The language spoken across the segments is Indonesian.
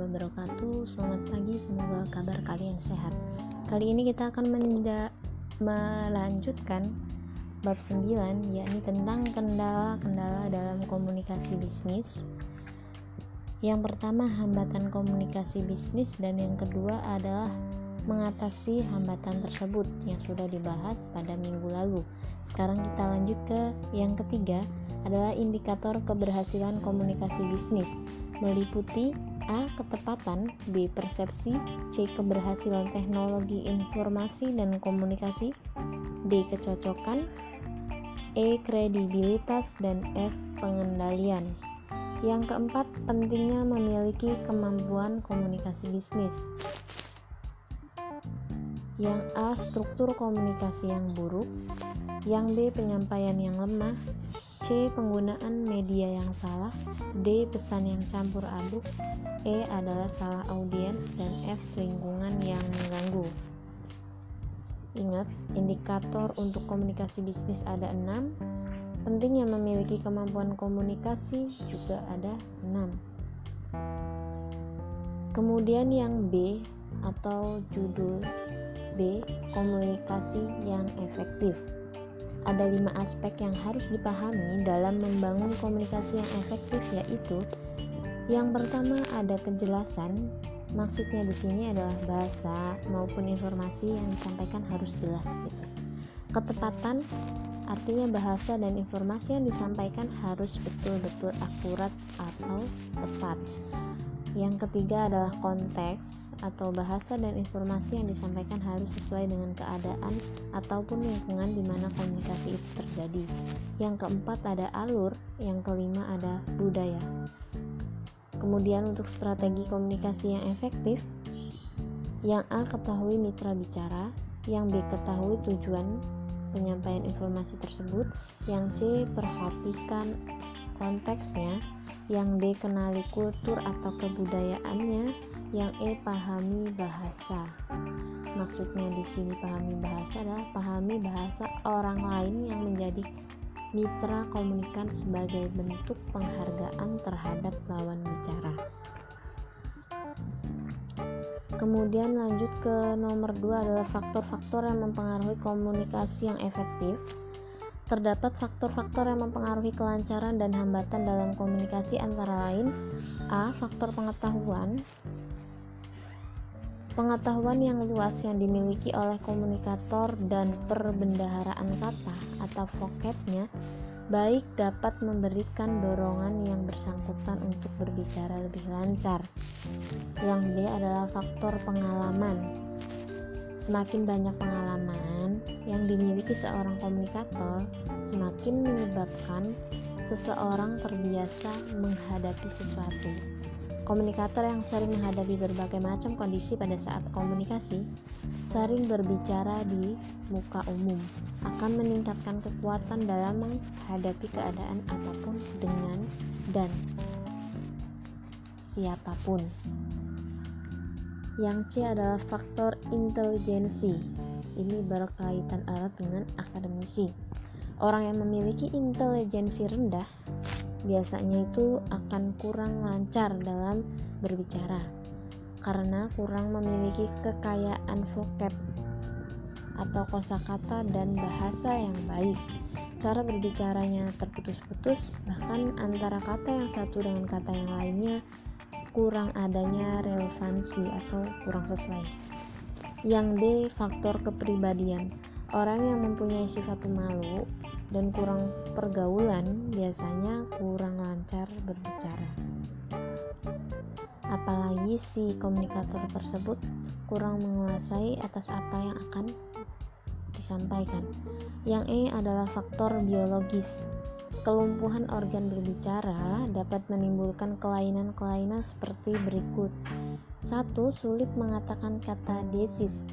wabarakatuh. Selamat pagi, semoga kabar kalian sehat. Kali ini kita akan melanjutkan bab 9 yakni tentang kendala-kendala dalam komunikasi bisnis. Yang pertama hambatan komunikasi bisnis dan yang kedua adalah mengatasi hambatan tersebut yang sudah dibahas pada minggu lalu. Sekarang kita lanjut ke yang ketiga adalah indikator keberhasilan komunikasi bisnis. Meliputi A. Ketepatan B. Persepsi C. Keberhasilan teknologi informasi dan komunikasi D. Kecocokan E. Kredibilitas dan F. Pengendalian Yang keempat, pentingnya memiliki kemampuan komunikasi bisnis Yang A. Struktur komunikasi yang buruk Yang B. Penyampaian yang lemah C. Penggunaan media yang salah D. Pesan yang campur aduk E. Adalah salah audiens dan F. Lingkungan yang mengganggu Ingat, indikator untuk komunikasi bisnis ada 6 Penting yang memiliki kemampuan komunikasi juga ada 6 Kemudian yang B atau judul B, komunikasi yang efektif ada lima aspek yang harus dipahami dalam membangun komunikasi yang efektif yaitu yang pertama ada kejelasan maksudnya di sini adalah bahasa maupun informasi yang disampaikan harus jelas gitu. Ketepatan artinya bahasa dan informasi yang disampaikan harus betul-betul akurat atau tepat yang ketiga adalah konteks atau bahasa dan informasi yang disampaikan harus sesuai dengan keadaan ataupun lingkungan di mana komunikasi itu terjadi. Yang keempat ada alur, yang kelima ada budaya. Kemudian untuk strategi komunikasi yang efektif, yang A ketahui mitra bicara, yang B ketahui tujuan penyampaian informasi tersebut, yang C perhatikan konteksnya, yang D kenali kultur atau kebudayaannya, yang E pahami bahasa. Maksudnya di sini pahami bahasa adalah pahami bahasa orang lain yang menjadi mitra komunikan sebagai bentuk penghargaan terhadap lawan bicara. Kemudian lanjut ke nomor 2 adalah faktor-faktor yang mempengaruhi komunikasi yang efektif. Terdapat faktor-faktor yang mempengaruhi kelancaran dan hambatan dalam komunikasi antara lain A. Faktor pengetahuan Pengetahuan yang luas yang dimiliki oleh komunikator dan perbendaharaan kata atau vocabnya baik dapat memberikan dorongan yang bersangkutan untuk berbicara lebih lancar. Yang B adalah faktor pengalaman. Semakin banyak pengalaman yang dimiliki seorang komunikator, semakin menyebabkan seseorang terbiasa menghadapi sesuatu. Komunikator yang sering menghadapi berbagai macam kondisi pada saat komunikasi, sering berbicara di muka umum, akan meningkatkan kekuatan dalam menghadapi keadaan apa pun dengan dan siapa pun. Yang C adalah faktor intelijensi. Ini berkaitan erat dengan akademisi. Orang yang memiliki intelijensi rendah biasanya itu akan kurang lancar dalam berbicara karena kurang memiliki kekayaan vocab atau kosakata dan bahasa yang baik. Cara berbicaranya terputus-putus, bahkan antara kata yang satu dengan kata yang lainnya kurang adanya relevansi atau kurang sesuai. Yang D, faktor kepribadian. Orang yang mempunyai sifat pemalu dan kurang pergaulan biasanya kurang lancar berbicara. Apalagi si komunikator tersebut kurang menguasai atas apa yang akan disampaikan. Yang E adalah faktor biologis. Kelumpuhan organ berbicara dapat menimbulkan kelainan-kelainan seperti berikut. Satu, sulit mengatakan kata desis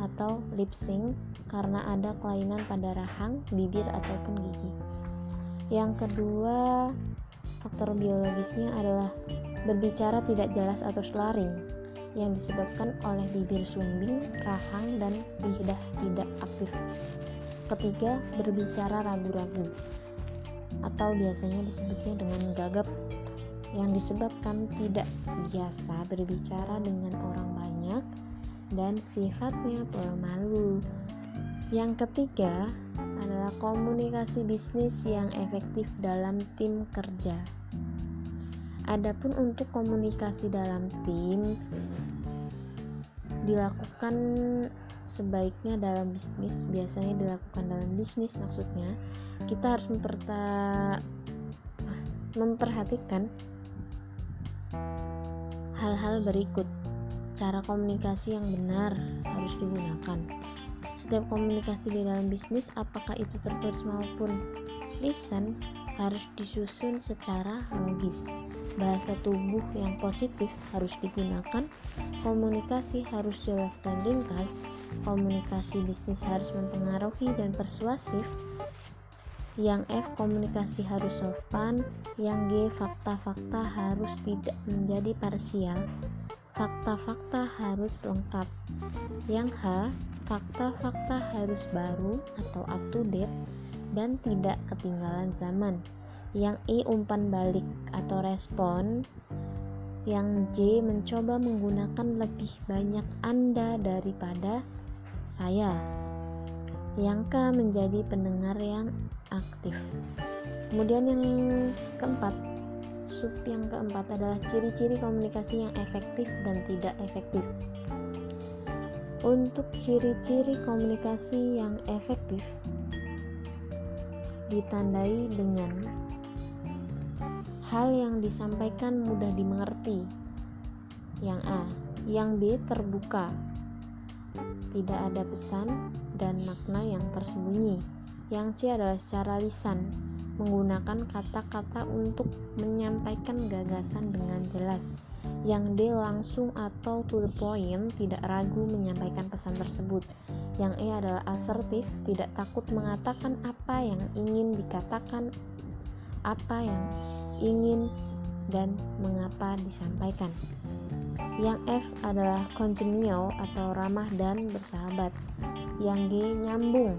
atau lip sync karena ada kelainan pada rahang, bibir ataupun gigi. Yang kedua, faktor biologisnya adalah berbicara tidak jelas atau slaring yang disebabkan oleh bibir sumbing, rahang, dan lidah tidak aktif. Ketiga, berbicara ragu-ragu atau biasanya disebutnya dengan gagap yang disebabkan tidak biasa berbicara dengan orang banyak dan sifatnya pemalu. Yang ketiga adalah komunikasi bisnis yang efektif dalam tim kerja. Adapun untuk komunikasi dalam tim dilakukan sebaiknya dalam bisnis biasanya dilakukan dalam bisnis maksudnya kita harus memperhatikan hal-hal berikut. Cara komunikasi yang benar harus digunakan. Setiap komunikasi di dalam bisnis apakah itu tertulis maupun lisan harus disusun secara logis. Bahasa tubuh yang positif harus digunakan. Komunikasi harus jelas dan ringkas. Komunikasi bisnis harus mempengaruhi dan persuasif yang F komunikasi harus sopan. Yang G fakta-fakta harus tidak menjadi parsial. Fakta-fakta harus lengkap. Yang H fakta-fakta harus baru atau up to date dan tidak ketinggalan zaman. Yang I umpan balik atau respon. Yang J mencoba menggunakan lebih banyak Anda daripada saya. Yang K menjadi pendengar yang aktif. Kemudian yang keempat, sub yang keempat adalah ciri-ciri komunikasi yang efektif dan tidak efektif. Untuk ciri-ciri komunikasi yang efektif ditandai dengan hal yang disampaikan mudah dimengerti. Yang A, yang B terbuka tidak ada pesan dan makna yang tersembunyi. Yang C adalah secara lisan, menggunakan kata-kata untuk menyampaikan gagasan dengan jelas. Yang D langsung atau to the point, tidak ragu menyampaikan pesan tersebut. Yang E adalah asertif, tidak takut mengatakan apa yang ingin dikatakan, apa yang ingin dan mengapa disampaikan. Yang F adalah congenial atau ramah dan bersahabat. Yang G nyambung,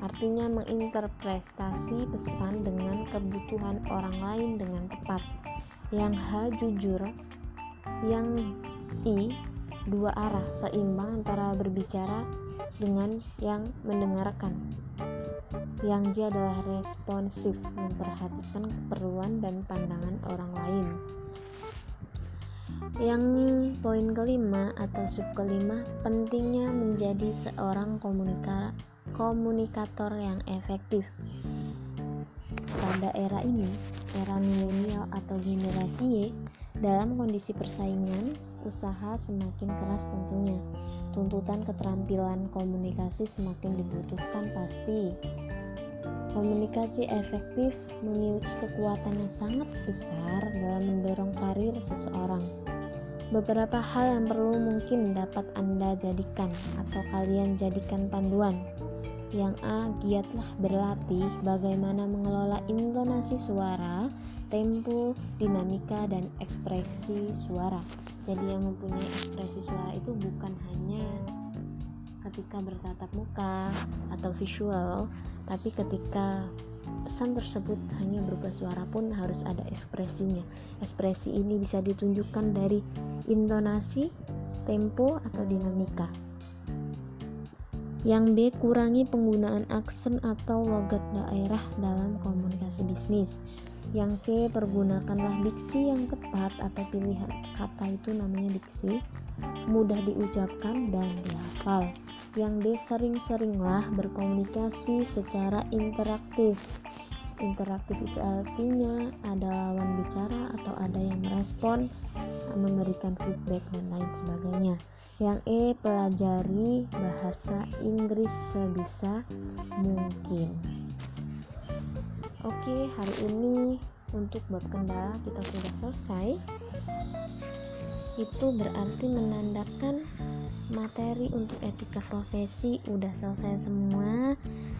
artinya menginterpretasi pesan dengan kebutuhan orang lain dengan tepat. Yang H jujur, yang I dua arah seimbang antara berbicara dengan yang mendengarkan. Yang J adalah responsif, memperhatikan keperluan dan pandangan orang lain. Yang poin kelima atau sub kelima, pentingnya menjadi seorang komunika komunikator yang efektif. Pada era ini, era milenial atau generasi Y, dalam kondisi persaingan, usaha semakin keras tentunya. Tuntutan keterampilan komunikasi semakin dibutuhkan pasti. Komunikasi efektif memiliki kekuatan yang sangat besar dalam mendorong karir seseorang. Beberapa hal yang perlu mungkin dapat Anda jadikan atau kalian jadikan panduan. Yang A, giatlah berlatih bagaimana mengelola intonasi suara, tempo, dinamika, dan ekspresi suara. Jadi yang mempunyai ekspresi suara itu bukan hanya ketika bertatap muka atau visual, tapi ketika pesan tersebut hanya berupa suara pun harus ada ekspresinya. Ekspresi ini bisa ditunjukkan dari intonasi, tempo, atau dinamika. Yang B, kurangi penggunaan aksen atau logat daerah dalam komunikasi bisnis. Yang C, pergunakanlah diksi yang tepat atau pilihan kata itu namanya diksi, mudah diucapkan dan dihafal. Yang D, sering-seringlah berkomunikasi secara interaktif interaktif itu artinya ada lawan bicara atau ada yang merespon memberikan feedback dan lain sebagainya yang E pelajari bahasa Inggris sebisa mungkin. Oke hari ini untuk bab kendala kita sudah selesai. Itu berarti menandakan materi untuk etika profesi udah selesai semua.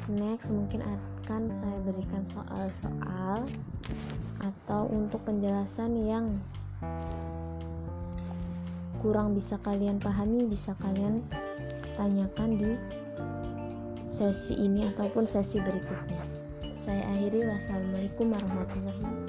Next mungkin akan saya berikan soal-soal atau untuk penjelasan yang kurang bisa kalian pahami bisa kalian tanyakan di sesi ini ataupun sesi berikutnya. Saya akhiri. Wassalamualaikum warahmatullahi wabarakatuh